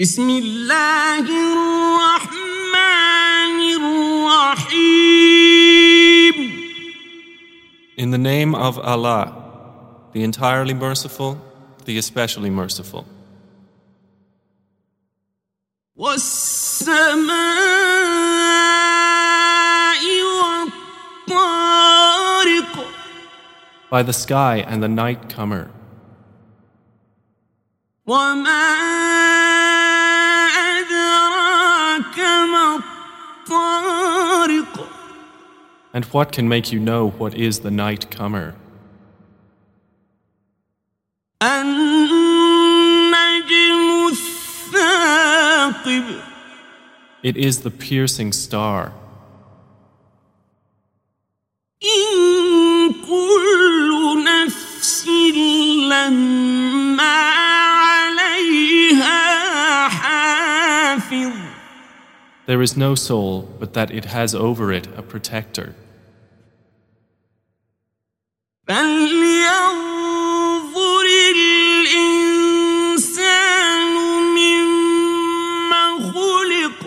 بسم الله الرحمن الرحيم In the name of Allah, the entirely merciful, the especially merciful. والسماء والطارق By the sky and the night comer. And what can make you know what is the night comer? It is the piercing star. There is no soul but that it has over it a protector. فلينظر الإنسان مما خلق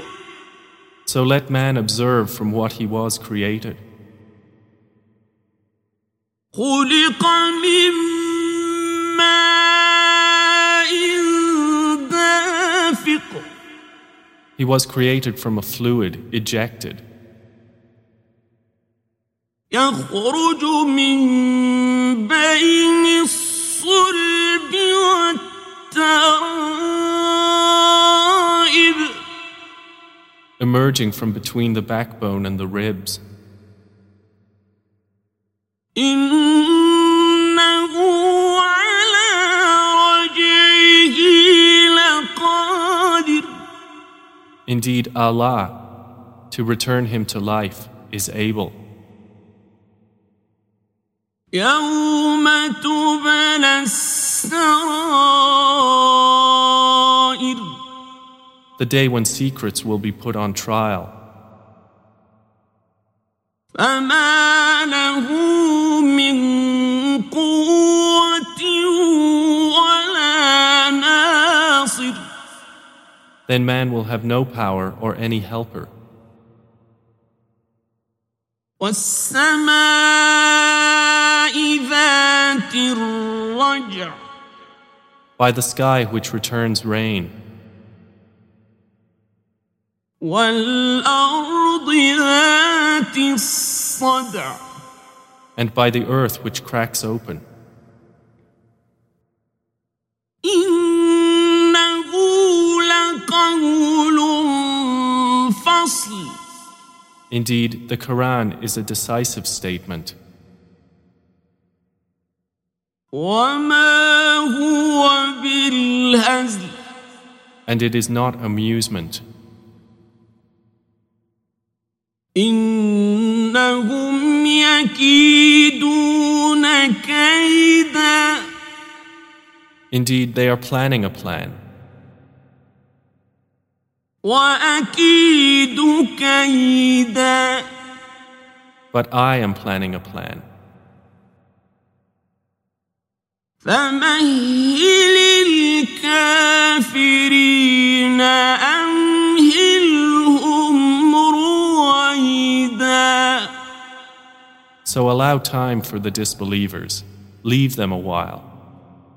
So let man observe from what he was created. خلق من ماء دافق He was created from a fluid ejected. يخرج من بين الصلب والترائب emerging from between the backbone and the ribs. إنه على رجعه لقادر Indeed, Allah, to return him to life, is able. يوم تبلى السرائر The day when secrets will be put on trial. فما له من قوة ولا ناصر Then man will have no power or any helper. والسماء ذات الرجع by the sky which returns rain. And by the earth which cracks open. Indeed, the Quran is a decisive statement. وما هو بالهزل And it is not amusement. إنهم يكيدون كيدا Indeed, they are planning a plan. وأكيد كيدا But I am planning a plan. فمهل الكافرين أمهلهم رويدا So allow time for the disbelievers. Leave them a while.